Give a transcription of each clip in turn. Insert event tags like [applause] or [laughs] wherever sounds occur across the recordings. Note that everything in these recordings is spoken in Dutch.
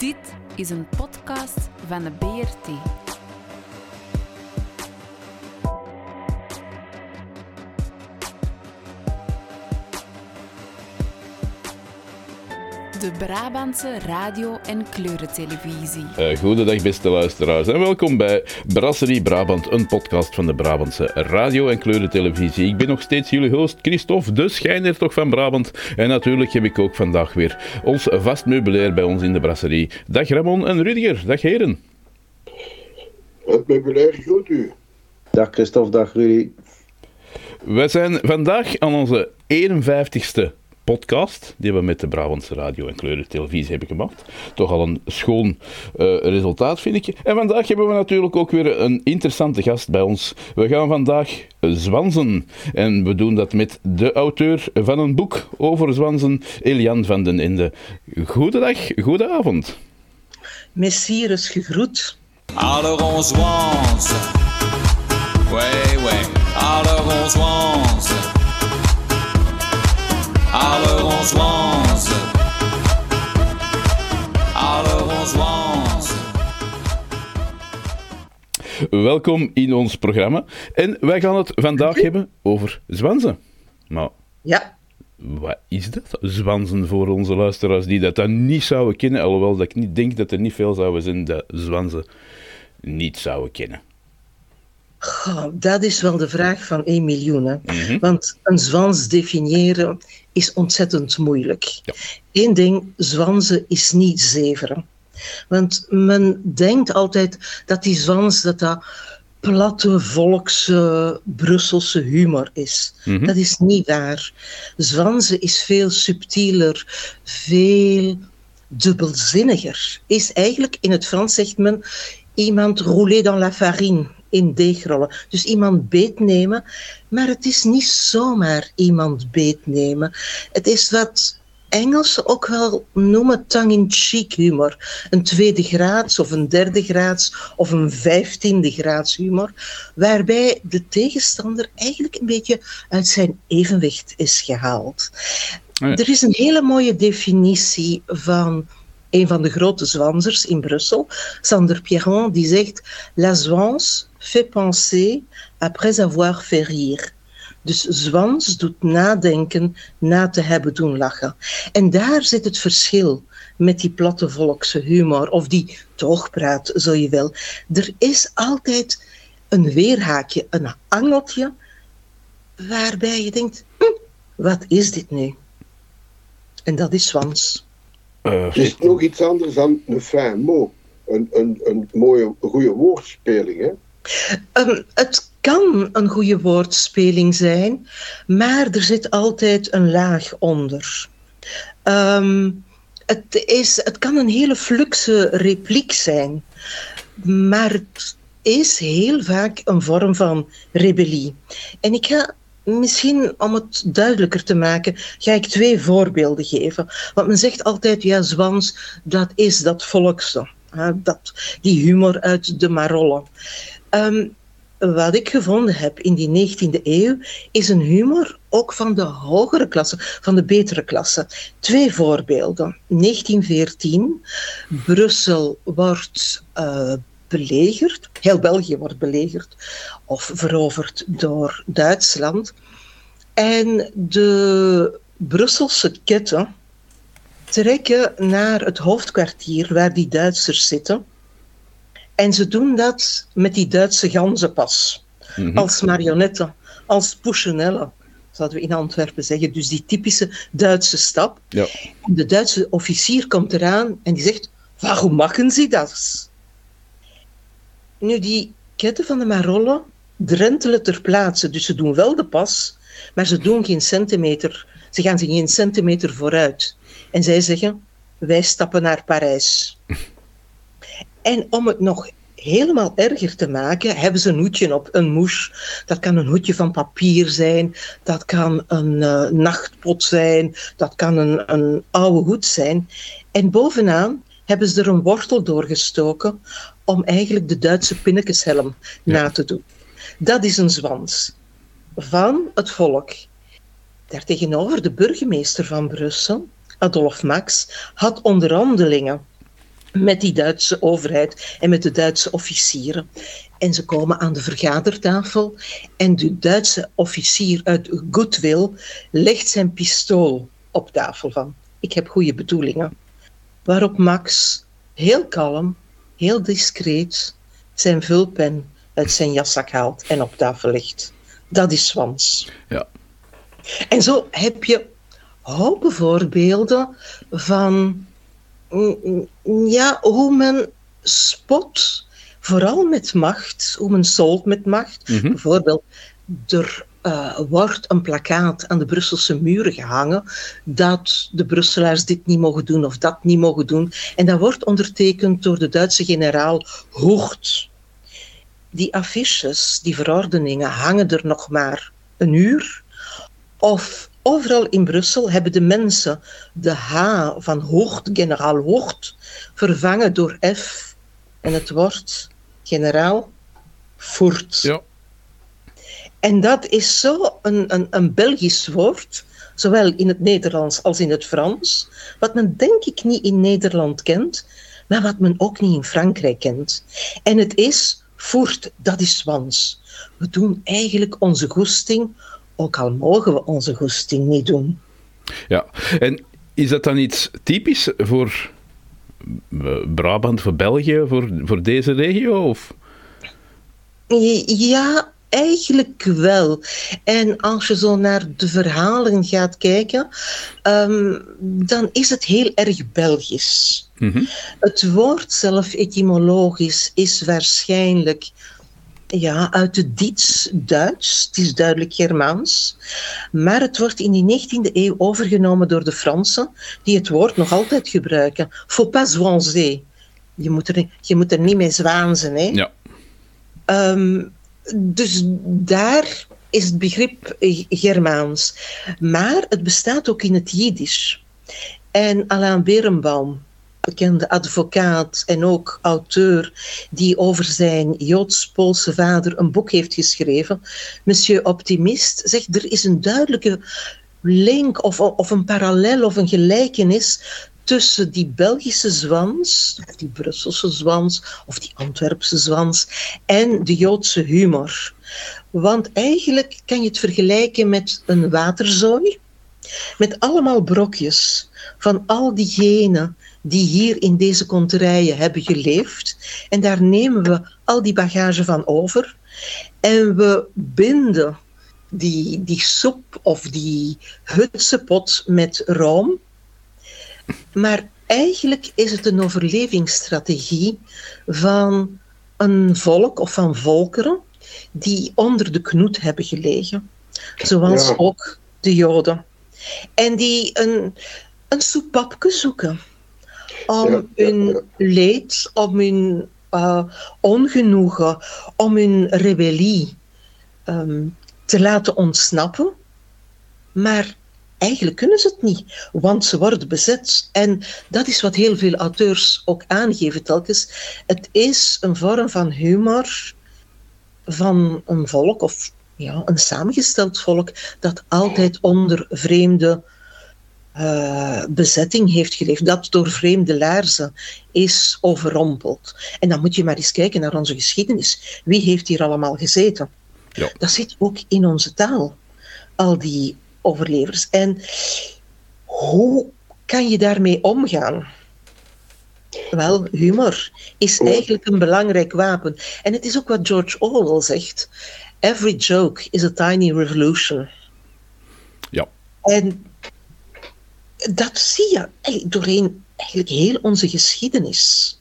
Dit is een podcast van de BRT. De Brabantse radio- en kleurentelevisie. Uh, goedendag beste luisteraars en welkom bij Brasserie Brabant, een podcast van de Brabantse radio- en kleurentelevisie. Ik ben nog steeds jullie host Christophe, de schijnhertog van Brabant. En natuurlijk heb ik ook vandaag weer ons vast meubilair bij ons in de brasserie. Dag Ramon en Rudiger, dag heren. Het meubilair groet u. Dag Christophe, dag Rudy. We zijn vandaag aan onze 51ste podcast die we met de Brabantse radio en kleurentelevisie hebben gemaakt. Toch al een schoon uh, resultaat, vind ik. En vandaag hebben we natuurlijk ook weer een interessante gast bij ons. We gaan vandaag zwanzen. En we doen dat met de auteur van een boek over zwanzen, Elian van den Ende. Goedendag, goedenavond. Messires gegroet. Alors on zwanze. Ouais, ouais. Alors on. Alors on. Alors on. Welkom in ons programma. En wij gaan het vandaag hebben over zwanzen. Maar Ja, wat is dat? Zwanzen voor onze luisteraars die dat dan niet zouden kennen. Alhoewel dat ik niet denk dat er niet veel zouden zijn dat zwanzen niet zouden kennen. Goh, dat is wel de vraag van 1 miljoen. Hè? Want een zwans definiëren is ontzettend moeilijk. Ja. Eén ding, zwanzen is niet zeveren. Want men denkt altijd dat die zwans dat dat platte volkse Brusselse humor is. Mhm. Dat is niet waar. Zwanzen is veel subtieler, veel dubbelzinniger. Is eigenlijk, in het Frans zegt men, iemand roulé dans la farine, in deegrollen. Dus iemand beetnemen, maar het is niet zomaar iemand beetnemen. Het is wat Engelsen ook wel noemen tongue-in-cheek humor. Een tweede graads of een derde graads of een vijftiende graads humor, waarbij de tegenstander eigenlijk een beetje uit zijn evenwicht is gehaald. ja. Er is een hele mooie definitie van een van de grote zwanzers in Brussel, Sander Pierron, die zegt La zwans fait penser après avoir fait rire. Dus zwans doet nadenken na te hebben doen lachen. En daar zit het verschil met die platte volkse humor, of die toogpraat, zo je wil. Er is altijd een weerhaakje, een angeltje, waarbij je denkt, hm, wat is dit nu? En dat is zwans. Eh, Het is nog iets anders dan een fijn mot. Een, een, een mooie, goede woordspeling, hè? Ehm, het kan een goede woordspeling zijn, maar er zit altijd een laag onder. Ehm, het, is, het kan een hele fluxe repliek zijn, maar het is heel vaak een vorm van rebellie. En ik ga misschien, om het duidelijker te maken, ga ik twee voorbeelden geven. Want men zegt altijd, ja, zwans, dat is dat volkse. hè, Dat, die humor uit de Marollen. Ehm, wat ik gevonden heb in die 19e eeuw is een humor ook van de hogere klasse, van de betere klasse. Twee voorbeelden. 1914, Brussel wordt eh, belegerd, heel België wordt belegerd of veroverd door Duitsland. En de Brusselse ketten trekken naar het hoofdkwartier waar die Duitsers zitten. En ze doen dat met die Duitse ganzenpas. mhm. Als marionetten, als puchenellen, zouden we in Antwerpen zeggen. Dus die typische Duitse stap. Ja. En de Duitse officier komt eraan en die zegt, waarom maken ze dat? Nu, die ketten van de Marollen drentelen ter plaatse. Dus ze doen wel de pas, maar ze doen geen centimeter. Ze gaan zich geen centimeter vooruit. En zij zeggen, wij stappen naar Parijs. [laughs] En om het nog helemaal erger te maken, hebben ze een hoedje op, een mouche. Dat kan een hoedje van papier zijn, dat kan een eh, nachtpot zijn, dat kan een, een oude hoed zijn. En bovenaan hebben ze er een wortel doorgestoken om eigenlijk de Duitse pinnekeshelm na te doen. Dat is een zwans van het volk. Daartegenover de burgemeester van Brussel, Adolf Max, had onderhandelingen met die Duitse overheid en met de Duitse officieren. En ze komen aan de vergadertafel en de Duitse officier uit Goodwill legt zijn pistool op tafel van. Ik heb goede bedoelingen. Waarop Max heel kalm, heel discreet zijn vulpen uit zijn jaszak haalt en op tafel legt. Dat is Swans. Ja. En zo heb je hopen voorbeelden van ja, hoe men spot, vooral met macht, hoe men solt met macht. Mhm. Bijvoorbeeld, er eh, wordt een plakkaat aan de Brusselse muren gehangen dat de Brusselaars dit niet mogen doen of dat niet mogen doen. En dat wordt ondertekend door de Duitse generaal Hoort. Die affiches, die verordeningen, hangen er nog maar een uur. Of overal in Brussel hebben de mensen de H van Hoort, generaal Hoort, vervangen door F. En het wordt generaal Voert. Ja. En dat is zo een, een, een Belgisch woord, zowel in het Nederlands als in het Frans, wat men denk ik niet in Nederland kent, maar wat men ook niet in Frankrijk kent. En het is voert, dat is Swans. We doen eigenlijk onze goesting, ook al mogen we onze goesting niet doen. Ja, en is dat dan iets typisch voor eh, Brabant, voor België, voor, voor deze regio? Of? Ja, eigenlijk wel. En als je zo naar de verhalen gaat kijken, ehm, dan is het heel erg Belgisch. Mhm. Het woord zelf etymologisch is waarschijnlijk ja, uit het Diets-Duits, het is duidelijk Germaans, maar het wordt in de 19e eeuw overgenomen door de Fransen, die het woord nog altijd gebruiken. Faut pas zwanzer. Je moet er, je moet er niet mee zwaanzen. Hè? Ja. Ehm, dus daar is het begrip eh, Germaans. Maar het bestaat ook in het Jiddisch. En Alain Berenbaum, bekende advocaat en ook auteur, die over zijn Joods-Poolse vader een boek heeft geschreven, Monsieur Optimist, zegt er is een duidelijke link of, of een parallel of een gelijkenis tussen die Belgische zwans, of die Brusselse zwans, of die Antwerpse zwans, en de Joodse humor. Want eigenlijk kan je het vergelijken met een waterzooi, met allemaal brokjes van al diegenen die hier in deze konterijen hebben geleefd. En daar nemen we al die bagage van over. En we binden die, die soep of die hutsepot met room. Maar eigenlijk is het een overlevingsstrategie van een volk of van volkeren die onder de knoet hebben gelegen. Zoals Ja. ook de Joden. En die een, een soepapje zoeken om Ja, hun ja. leed, om hun eh, ongenoegen, om hun rebellie ehm, te laten ontsnappen. Maar eigenlijk kunnen ze het niet, want ze worden bezet. En dat is wat heel veel auteurs ook aangeven telkens. Het is een vorm van humor van een volk, of ja, een samengesteld volk, dat altijd onder vreemde eh, bezetting heeft geleefd, dat door vreemde laarzen is overrompeld. En dan moet je maar eens kijken naar onze geschiedenis. Wie heeft hier allemaal gezeten? Ja. Dat zit ook in onze taal, al die overlevers. En hoe kan je daarmee omgaan? Wel, humor is eigenlijk een belangrijk wapen. En het is ook wat George Orwell zegt. Every joke is a tiny revolution. Ja. En dat zie je eigenlijk doorheen eigenlijk heel onze geschiedenis.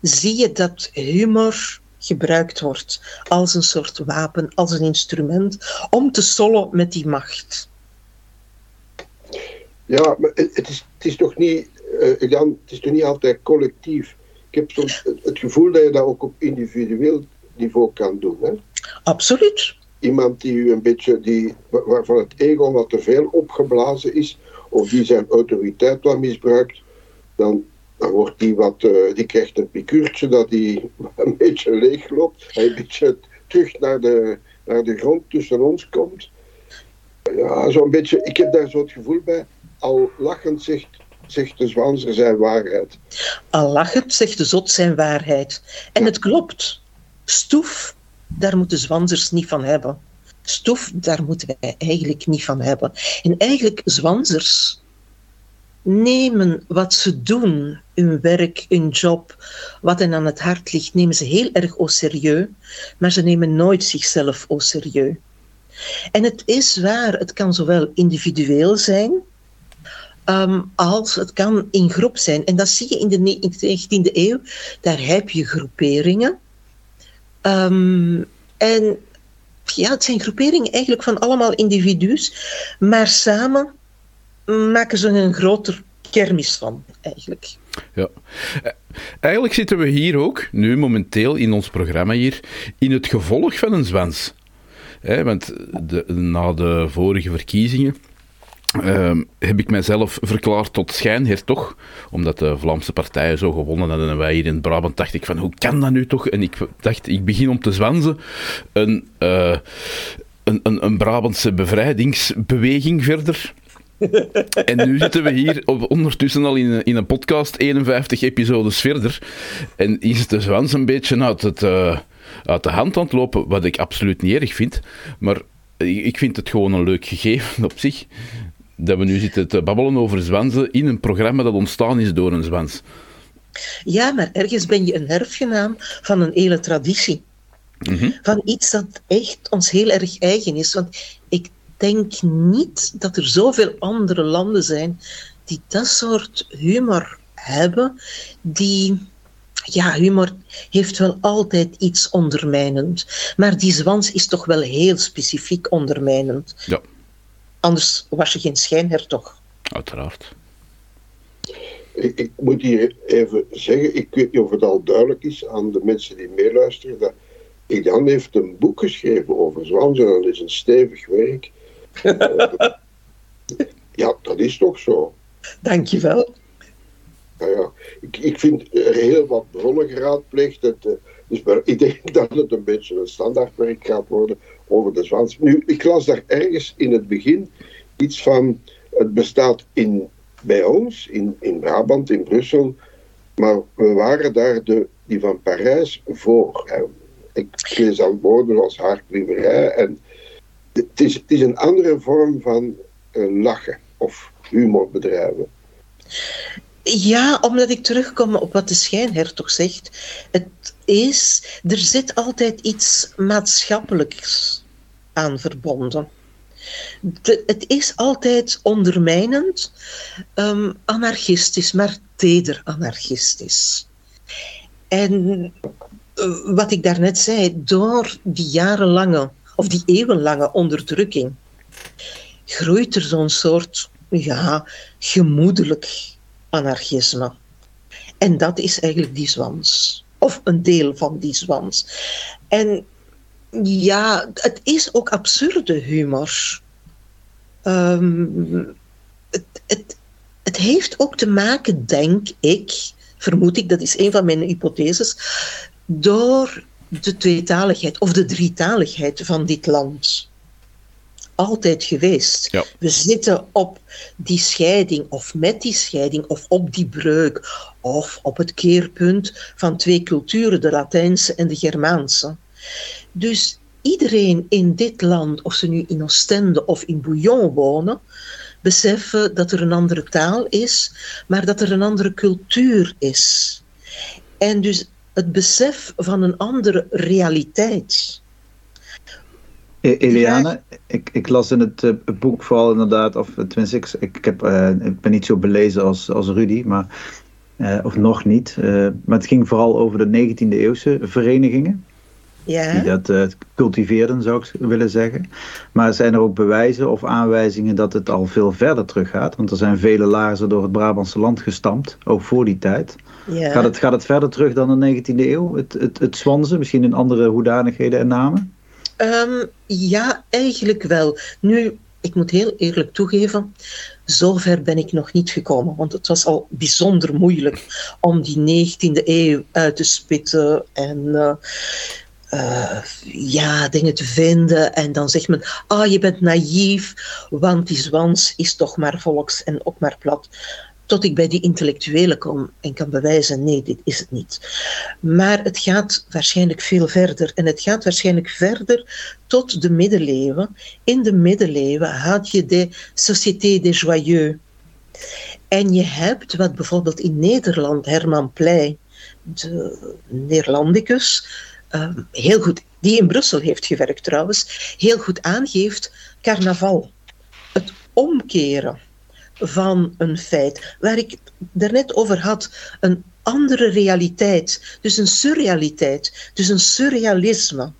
Zie je dat humor gebruikt wordt als een soort wapen, als een instrument om te sollen met die macht. Ja, maar het is, het is toch niet, eh, Jan, het is toch niet altijd collectief. Ik heb soms het, gevoel dat je dat ook op individueel niveau kan doen. Hè? Absoluut. Iemand die u een beetje, die, wa- waarvan het ego wat te veel opgeblazen is, of die zijn autoriteit wat misbruikt, dan, dan wordt die wat, eh, die krijgt een pikuurtje dat die [laughs] een beetje leeg loopt. Hij een beetje terug naar de, naar de grond tussen ons komt. Ja, zo'n beetje, ik heb daar zo het gevoel bij, al lachend zegt zegt de Zwanzer zijn waarheid. Al lachend zegt de zot zijn waarheid. En het klopt. Stoef, daar moeten zwanzers niet van hebben. Stoef, daar moeten wij eigenlijk niet van hebben. En eigenlijk, zwanzers nemen wat ze doen, hun werk, hun job, wat hen aan het hart ligt, nemen ze heel erg au serieus, maar ze nemen nooit zichzelf au serieus. En het is waar, het kan zowel individueel zijn, ehm, als het kan in groep zijn. En dat zie je in de ne- in de 19e eeuw. Daar heb je groeperingen. Ehm, en ja, het zijn groeperingen eigenlijk van allemaal individu's, maar samen maken ze een groter kermis van, eigenlijk. Ja. Eh, Eigenlijk zitten we hier ook, nu momenteel in ons programma hier, in het gevolg van een zwans. Hè, want de, na de vorige verkiezingen ehm, heb ik mijzelf verklaard tot schijnhertog, omdat de Vlaamse partijen zo gewonnen hadden en wij hier in Brabant dacht ik van, hoe kan dat nu toch? En ik dacht, ik begin om te zwanzen een, eh, een, een, een Brabantse bevrijdingsbeweging verder. [laughs] En nu zitten we hier op, ondertussen al in, een- in een podcast, 51 episodes verder. En is de zwans een beetje uit, het, eh, uit de hand aan het lopen, wat ik absoluut niet erg vind. Maar ik vind het gewoon een leuk gegeven op zich. Dat we nu zitten te babbelen over zwansen in een programma dat ontstaan is door een zwans. Ja, maar ergens ben je een erfgenaam van een hele traditie. Van iets dat echt ons heel erg eigen is. Want ik denk niet dat er zoveel andere landen zijn die dat soort humor hebben, die... Ja, humor heeft wel altijd iets ondermijnend. Maar die zwans is toch wel heel specifiek ondermijnend. Ja, Anders was je geen schijnhertog. uiteraard. Ik, ik moet hier even zeggen, ik weet niet of het al duidelijk is aan de mensen die meeluisteren, dat Jan heeft een boek geschreven over Zwanzen. Dat is een stevig werk. [laughs] Ja, dat is toch zo. Dankjewel. Nou ja, ik, ik vind er heel wat bronnen geraadpleegd. Het, eh, dus maar ik denk [laughs] dat het een beetje een standaardwerk gaat worden over de zwans. Nu, ik las daar ergens in het begin iets van. Het bestaat in, bij ons, in, in Brabant, in Brussel. Maar we waren daar de, die van Parijs voor. Ik lees al woorden als haardklieverij. En het is, het is een andere vorm van eh, lachen of humor bedrijven. Ja, omdat ik terugkom op wat de schijnhertog zegt. Het is, er zit altijd iets maatschappelijks aan verbonden. De- het is altijd ondermijnend, ehm, anarchistisch, maar teder anarchistisch. En eh, wat ik daarnet zei, door die jarenlange of die eeuwenlange onderdrukking groeit er zo'n soort ja, gemoedelijk anarchisme. En dat is eigenlijk die zwans. Of een deel van die zwans. En ja, het is ook absurde humor. Ehm, het, het, het heeft ook te maken, denk ik, vermoed ik, dat is een van mijn hypotheses, door de tweetaligheid of de drietaligheid van dit land. Altijd geweest. Ja. We zitten op die scheiding, of met die scheiding, of op die breuk, of op het keerpunt van twee culturen, de Latijnse en de Germaanse. Dus iedereen in dit land, of ze nu in Oostende of in Bouillon wonen, beseffen dat er een andere taal is, maar dat er een andere cultuur is. En dus het besef van een andere realiteit. E- Eliane, ik, ik las in het eh, boek vooral inderdaad, of tenminste, ik, ik, heb, eh, ik ben niet zo belezen als, als Rudy, maar, eh, of nog niet. maar het ging vooral over de 19e eeuwse verenigingen, die Ja, dat eh, cultiveerden, zou ik willen zeggen. Maar zijn er ook bewijzen of aanwijzingen dat het al veel verder teruggaat? Want er zijn vele laarzen door het Brabantse land gestampt, ook voor die tijd. ja. Gaat, het, gaat het verder terug dan de 19e eeuw, het, het, het Zwanzen, misschien in andere hoedanigheden en namen? Ehm, ja, eigenlijk wel. Nu, ik moet heel eerlijk toegeven, zover ben ik nog niet gekomen. Want het was al bijzonder moeilijk om die 19e eeuw uit te spitten en eh, eh, ja, dingen te vinden. En dan zegt men, ah, je bent naïef, want die zwans is toch maar volks en ook maar plat. Tot ik bij die intellectuelen kom en kan bewijzen, nee, dit is het niet. Maar het gaat waarschijnlijk veel verder. En het gaat waarschijnlijk verder tot de middeleeuwen. In de middeleeuwen had je de Société des Joyeux. En je hebt wat bijvoorbeeld in Nederland Herman Pleij, de Neerlandicus, ehm, heel goed, die in Brussel heeft gewerkt trouwens, heel goed aangeeft, carnaval. Het omkeren van een feit. Waar ik het daarnet over had, een andere realiteit, dus een surrealiteit, dus een surrealisme.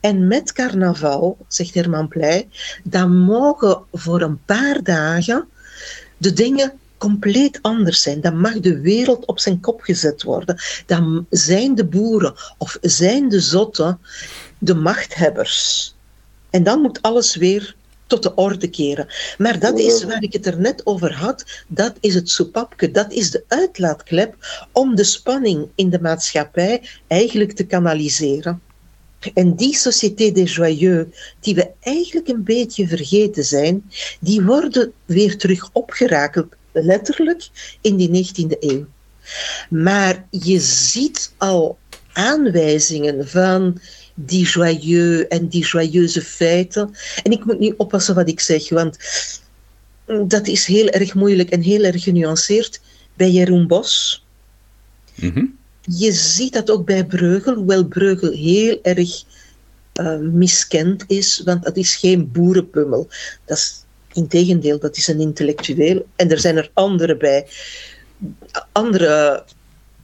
En met carnaval, zegt Herman Pleij, dan mogen voor een paar dagen de dingen compleet anders zijn. Dan mag de wereld op zijn kop gezet worden. Dan zijn de boeren of zijn de zotten de machthebbers. En dan moet alles weer tot de orde keren. Maar dat is waar ik het er net over had. Dat is het soepapke. Dat is de uitlaatklep om de spanning in de maatschappij eigenlijk te kanaliseren. En die Société des Joyeux, die we eigenlijk een beetje vergeten zijn, die worden weer terug opgerakeld, letterlijk, in die 19e eeuw. Maar je ziet al aanwijzingen van die joyeux en die joyeuse feiten. En ik moet nu oppassen wat ik zeg, want dat is heel erg moeilijk en heel erg genuanceerd bij Jeroen Bos. Mhm. Je ziet dat ook bij Breugel, hoewel Breugel heel erg uh, miskend is, want dat is geen boerenpummel. Dat is, integendeel, dat is een intellectueel. En er zijn er andere bij. Andere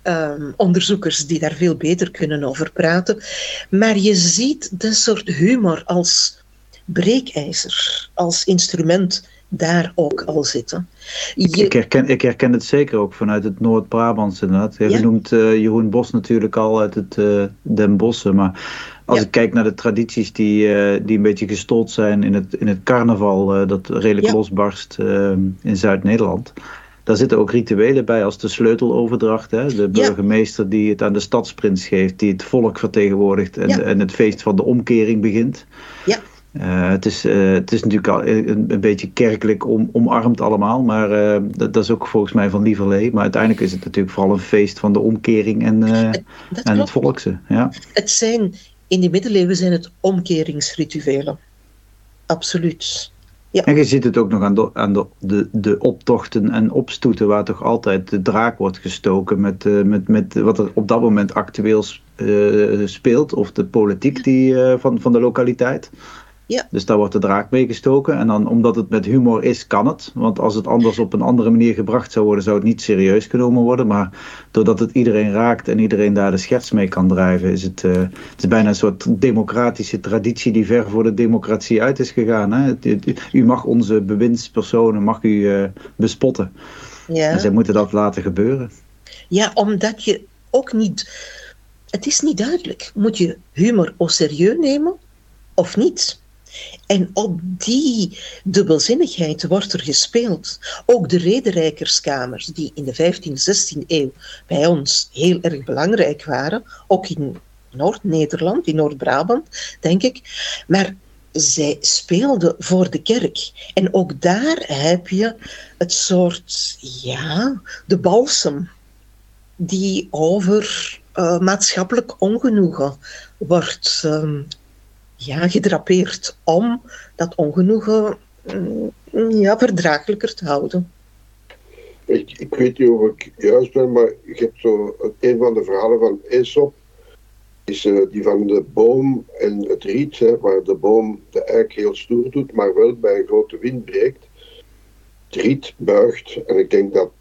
um, onderzoekers die daar veel beter kunnen over praten. Maar je ziet de soort humor als breekijzer, als instrument daar ook al zitten. Je... Ik, herken, ik herken het zeker ook vanuit het Noord-Brabants inderdaad. Je ja. noemt uh, Jeroen Bos natuurlijk al uit het uh, Den Bossen, maar als ja. ik kijk naar de tradities die, uh, die een beetje gestold zijn in het, in het carnaval, dat redelijk ja. losbarst ehm, in Zuid-Nederland. Daar zitten ook rituelen bij als de sleuteloverdracht. Hè? De burgemeester die het aan de stadsprins geeft, die het volk vertegenwoordigt en, en het feest van de omkering begint. Ja. Uh, het, is, uh, het is natuurlijk al een, een beetje kerkelijk om, omarmd allemaal, maar uh, dat, dat, is ook volgens mij van lieverlee. Maar uiteindelijk is het natuurlijk vooral een feest van de omkering en, en het volkse. Ja. Het zijn, in de middeleeuwen zijn het omkeringsrituelen. Absoluut. Ja. En je ziet het ook nog aan, de, aan de, de, de optochten en opstoeten, waar toch altijd de draak wordt gestoken met, uh, met, met wat er op dat moment actueel uh, speelt, of de politiek die, uh, van, van de lokaliteit. Ja. Dus daar wordt de draak mee gestoken. En dan, omdat het met humor is, kan het. Want als het anders op een andere manier gebracht zou worden, zou het niet serieus genomen worden. Maar doordat het iedereen raakt en iedereen daar de scherts mee kan drijven, is het, uh, het is bijna een soort democratische traditie die ver voor de democratie uit is gegaan. Hè? U mag onze bewindspersonen mag u, uh, bespotten. Ja. En zij moeten dat laten gebeuren. Ja, omdat je ook niet. Het is niet duidelijk. Moet je humor au serieus nemen of niet? En op die dubbelzinnigheid wordt er gespeeld. Ook de rederijkerskamers, die in de 15e, 16e eeuw bij ons heel erg belangrijk waren, ook in Noord-Nederland, in Noord-Brabant, denk ik. Maar zij speelden voor de kerk. En ook daar heb je het soort, ja, de balsem die over uh, maatschappelijk ongenoegen wordt um, ja, gedrapeerd om dat ongenoegen mm, ja, verdraaglijker te houden. Ik, ik weet niet of ik juist ben, maar je hebt zo een van de verhalen van Aesop, is uh, die van de boom en het riet, hè, waar de boom de eik heel stoer doet, maar wel bij een grote wind breekt. Het riet buigt en ik denk dat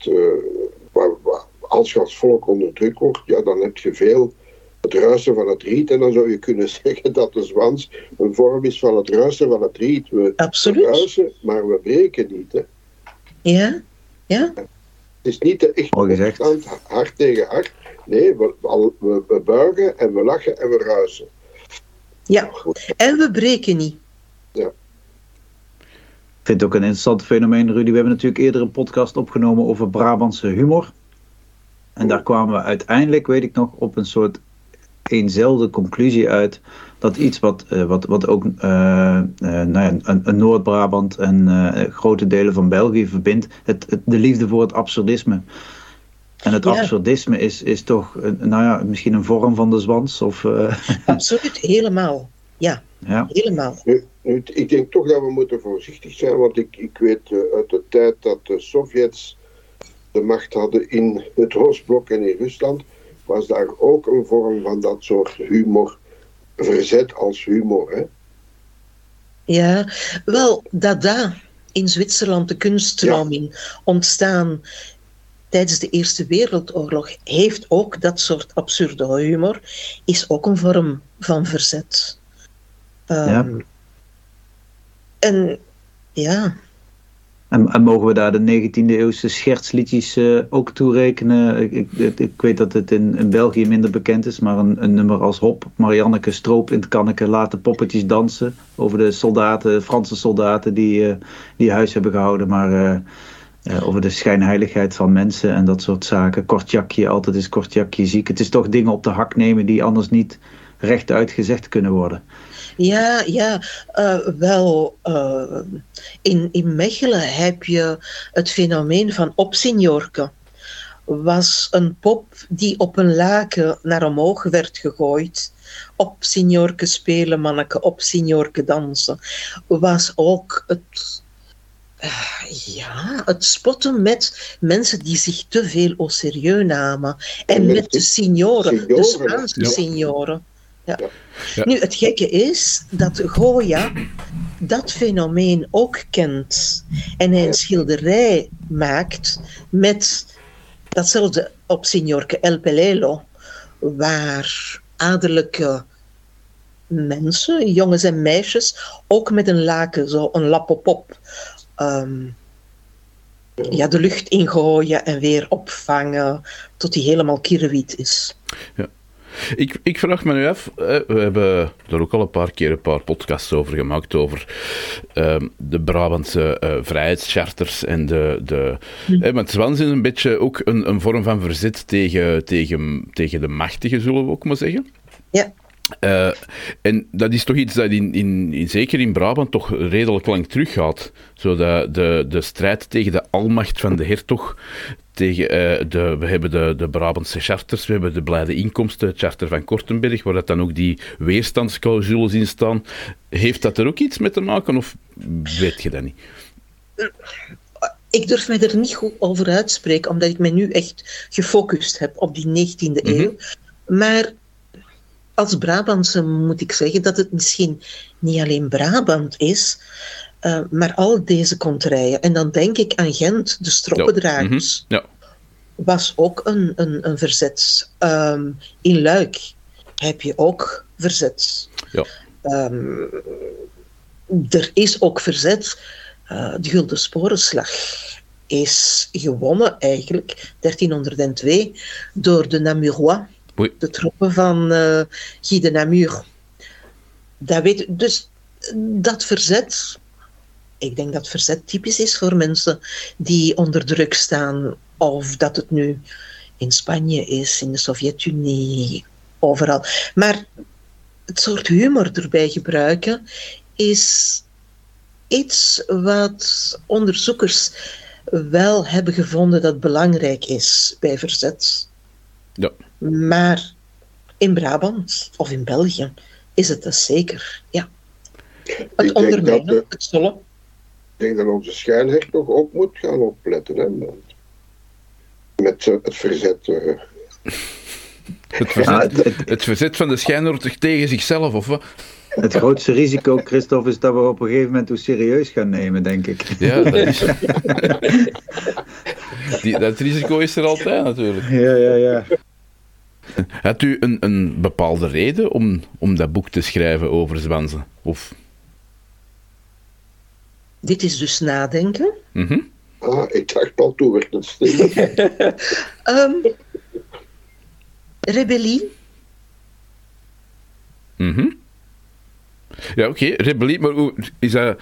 waar, als je als volk onder druk wordt, ja, dan heb je veel het ruisen van het riet. En dan zou je kunnen [laughs] zeggen dat de zwans een vorm is van het ruisen van het riet. We Absoluut. ruisen, maar we breken niet. Hè. Ja, ja. Het is niet de echt opstand, hart tegen hart. Nee, we, we, we, buigen en we lachen en we ruisen. Ja, en we breken niet. Ja. Ik vind het ook een interessant fenomeen, Rudy. We hebben natuurlijk eerder een podcast opgenomen over Brabantse humor. En daar kwamen we uiteindelijk, weet ik nog, op een soort eenzelfde conclusie uit dat iets wat, eh, wat, wat ook eh, eh, nou ja, een, een Noord-Brabant en eh, grote delen van België verbindt, het, het- de liefde voor het absurdisme. En het Ja. absurdisme is, is toch, nou ja, misschien een vorm van de zwans. Of, eh, [laughs] Absoluut, helemaal. Ja, ja. helemaal. Nu, nu, ik denk toch dat we moeten voorzichtig zijn, want ik, ik weet uit de tijd dat de Sovjets de macht hadden in het Oostblok en in Rusland, was daar ook een vorm van dat soort humor, verzet als humor. Hè? Ja, wel, Dada in Zwitserland, de kunststroming, ontstaan tijdens de Eerste Wereldoorlog, heeft ook dat soort absurde humor, is ook een vorm van verzet. Ehm, Ja. En ja, En, en mogen we daar de 19e eeuwse schertsliedjes eh, ook toerekenen? Ik, ik, ik- weet dat het in, België minder bekend is, maar een, een nummer als Hop, Marianneke Stroop in het kanneke, laten poppetjes dansen. Over de soldaten, Franse soldaten die, eh, die huis hebben gehouden, maar eh, over de schijnheiligheid van mensen en dat soort zaken. Kortjakje, altijd is kortjakje ziek. Het is toch dingen op de hak nemen die anders niet rechtuit gezegd kunnen worden. Ja, ja, eh, wel, eh, in, in Mechelen heb je het fenomeen van opsignorke. was een pop die op een laken naar omhoog werd gegooid. Op signorke spelen, manneke, op signorke dansen. Was ook het, eh, ja, het spotten met mensen die zich te veel au serieus namen. En Met de signoren, de Spaanse signoren. Ja. Ja. Nu, het gekke is dat Goya dat fenomeen ook kent. En hij een schilderij maakt met datzelfde op Signorke El Pelelo, waar adellijke mensen, jongens en meisjes, ook met een laken, zo een lap op op, ehm, ja, de lucht ingooien en weer opvangen tot die helemaal kierwiet is. Ik, ik vraag me nu af, hè, we hebben er ook al een paar keer een paar podcasts over gemaakt, over ehm, de Brabantse eh, vrijheidscharters en de... de hè, want Zwans is een beetje ook een, een vorm van verzet tegen, tegen, tegen de machtigen, zullen we ook maar zeggen. Ja. Eh, en dat is toch iets dat in, in, in, zeker in Brabant toch redelijk lang teruggaat. Zo de, de, de strijd tegen de almacht van de hertog. Tegen, eh, de, we hebben de, de Brabantse charters, we hebben de blijde inkomsten, het charter van Kortenberg, waar dat dan ook die weerstandsclausules in staan. Heeft dat er ook iets mee te maken of weet je dat niet? Ik durf mij er niet goed over uitspreken, omdat ik mij nu echt gefocust heb op die 19e Mhm. eeuw. Maar als Brabantse moet ik zeggen dat het misschien niet alleen Brabant is, eh, maar al deze kontrijen. En dan denk ik aan Gent, de stroppendragers, Ja. was ook een, een, een verzet. Ehm, in Luik heb je ook verzet. Ja. Ehm, er is ook verzet. Eh, de Gulden Sporenslag is gewonnen eigenlijk, 1302, door de Namurois, Oei. de troepen van eh Guy de Namur. Dat weet, dus dat verzet, ik denk dat verzet typisch is voor mensen die onder druk staan, of dat het nu in Spanje is, in de Sovjet-Unie, overal. Maar het soort humor erbij gebruiken is iets wat onderzoekers wel hebben gevonden dat belangrijk is bij verzet. Ja. Maar in Brabant of in België is het dat zeker. Ja. Het Ik denk ondermijnen, dat, het zollen. Ik denk dat onze schijnhertog ook moet gaan opletten. Hè, met- het verzet. eh. Het Ja, [laughs] verzet, het, het, het verzet van de schijnhortig tegen zichzelf, of wat? het grootste risico, Christophe, is dat we op een gegeven moment hoe serieus gaan nemen, denk ik. Ja, dat is... [laughs] Die, dat risico is er altijd natuurlijk. Ja, ja, ja. [laughs] Had u een, een bepaalde reden om, om dat boek te schrijven over Zwanzen? Of... Dit is dus nadenken. Mhm. Ah, ik dacht al toe werd het stil. [laughs] Ehm, rebellie. Mhm. Ja, oké, rebellie, maar hoe, is dat,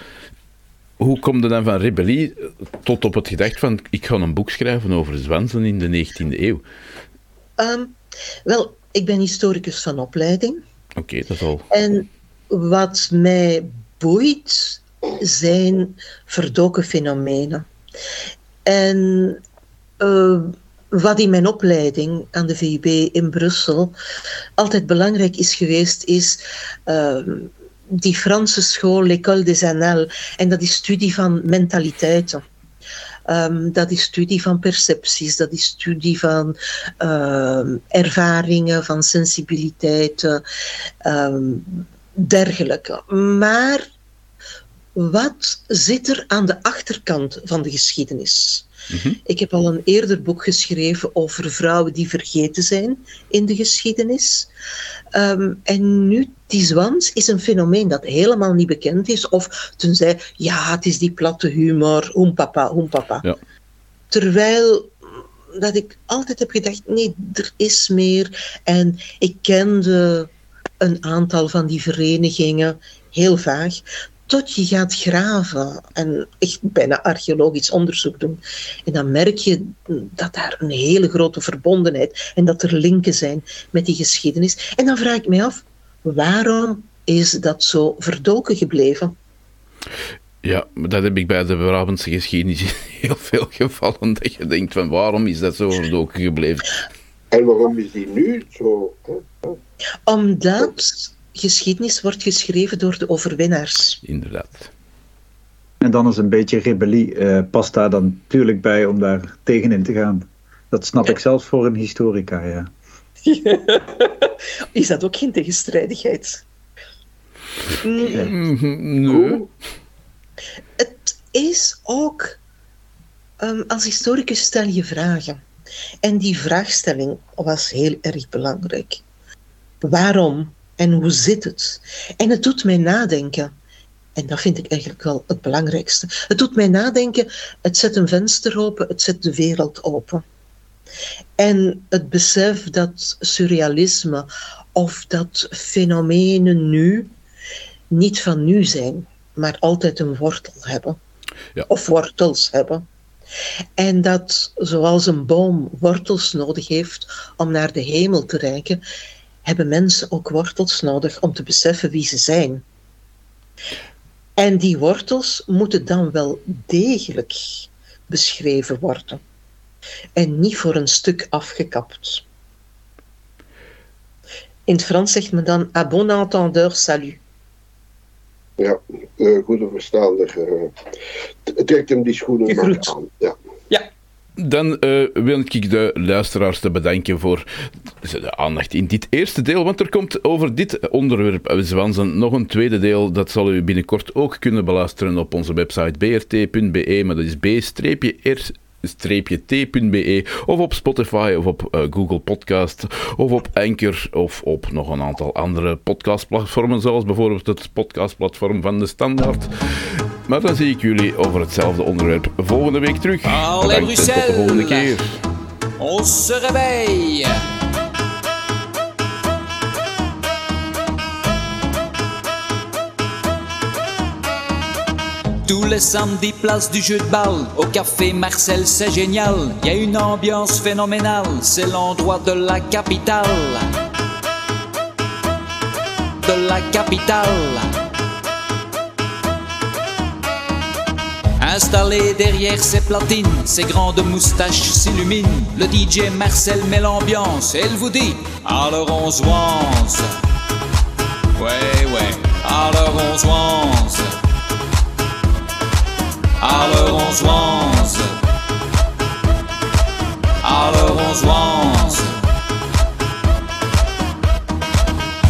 hoe komt er dan van rebellie tot op het gedacht van ik ga een boek schrijven over Zwanzen in de 19e eeuw? Ehm, wel, ik ben historicus van opleiding. Oké, dat is al. En wat mij boeit zijn verdoken fenomenen. En eh, wat in mijn opleiding aan de VUB in Brussel altijd belangrijk is geweest, is eh, die Franse school, l'École des Annales. En dat is studie van mentaliteiten. Ehm, dat is studie van percepties, dat is studie van ehm, ervaringen, van sensibiliteiten, ehm, dergelijke. Maar wat zit er aan de achterkant van de geschiedenis? Ik heb al een eerder boek geschreven over vrouwen die vergeten zijn in de geschiedenis. Ehm, en nu, die zwans is een fenomeen dat helemaal niet bekend is. Of tenzij, ja, het is die platte humor, hoempapa, hoempapa. Ja. Terwijl dat ik altijd heb gedacht, nee, er is meer. En ik kende een aantal van die verenigingen, heel vaag tot je gaat graven en echt bijna archeologisch onderzoek doen. En dan merk je dat daar een hele grote verbondenheid en dat er linken zijn met die geschiedenis. En dan vraag ik me af, waarom is dat zo verdoken gebleven? Ja, maar dat heb ik bij de Brabantse geschiedenis in heel veel gevallen. Dat je denkt van waarom is dat zo verdoken gebleven? En waarom is die nu zo? hè? Omdat geschiedenis wordt geschreven door de overwinnaars. Inderdaad. En dan is een beetje rebellie eh, past daar dan natuurlijk bij om daar tegenin te gaan. Dat snap ik zelfs voor een historica, ja. [laughs] Is dat ook geen tegenstrijdigheid? Mm, Mhm, Nee. Het is ook, ehm, als historicus stel je vragen. En die vraagstelling was heel erg belangrijk. Waarom en hoe zit het? En het doet mij nadenken. En dat vind ik eigenlijk wel het belangrijkste. Het doet mij nadenken, het zet een venster open, het zet de wereld open. En het besef dat surrealisme of dat fenomenen nu niet van nu zijn, maar altijd een wortel hebben. Ja. Of wortels hebben. En dat zoals een boom wortels nodig heeft om naar de hemel te reiken, hebben mensen ook wortels nodig om te beseffen wie ze zijn. En die wortels moeten dan wel degelijk beschreven worden. En niet voor een stuk afgekapt. In het Frans zegt men dan à bon entendeur salut. Ja, eh, goede verstaander. eh, trekt hem die schoenen maar aan. Ja. Dan eh, wil ik de luisteraars te bedanken voor de aandacht in dit eerste deel, want er komt over dit onderwerp eh, Zwansen nog een tweede deel. Dat zal u binnenkort ook kunnen beluisteren op onze website brt.be, maar dat is b-r t.be of op Spotify of op eh, Google Podcast of op Anchor of op nog een aantal andere podcastplatformen zoals bijvoorbeeld het podcastplatform van de Standaard. Maar dan zie ik jullie over hetzelfde onderwerp volgende week terug. Allee, Bedankt en tot de volgende Bruxelles. keer. On se réveille. Tous les samedis, place du jeu de balle, au café Marcel, c'est génial. Y a une ambiance phénoménale, c'est l'endroit de la capitale. De la capitale. Installé derrière ses platines, ses grandes moustaches s'illuminent. Le DJ Marcel met l'ambiance et vous dit Alors on se wance. Ouais, ouais, alors on se wance. Alors on se wance. Alors on se wance.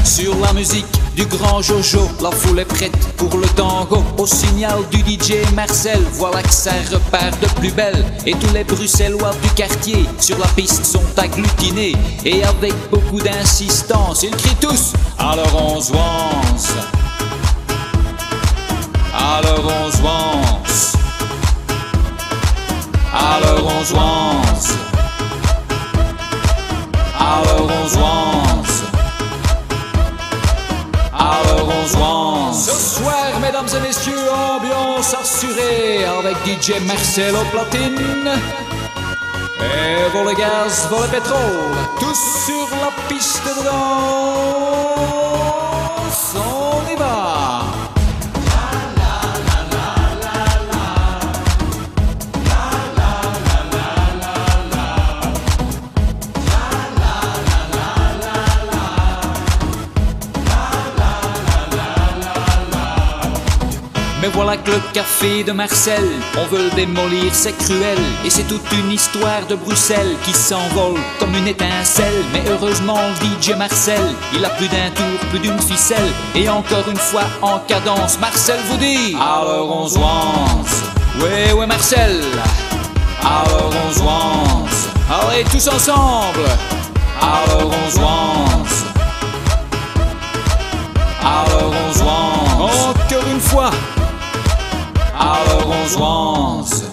Sur la musique du grand Jojo, la foule est prête pour le tango. Au signal du DJ Marcel, voilà que ça repart de plus belle. Et tous les Bruxellois du quartier sur la piste sont agglutinés. Et avec beaucoup d'insistance, ils crient tous Alors on se. Alors on se. Alors on se. Alors on se Ce soir, mesdames et messieurs, ambiance assurée avec DJ Marcel au platine. Et pour le gaz, pour le pétrole, tous sur la piste de danse, Que le café de Marcel, on veut le démolir, c'est cruel. Et c'est toute une histoire de Bruxelles qui s'envole comme une étincelle. Mais heureusement, DJ Marcel, il a plus d'un tour, plus d'une ficelle. Et encore une fois en cadence, Marcel vous dit Alors on se lance. Ouais, ouais, Marcel. Alors on se lance. Allez, tous ensemble. Alors on se lance. Alors on se lance. Encore une fois. Alors on se lance.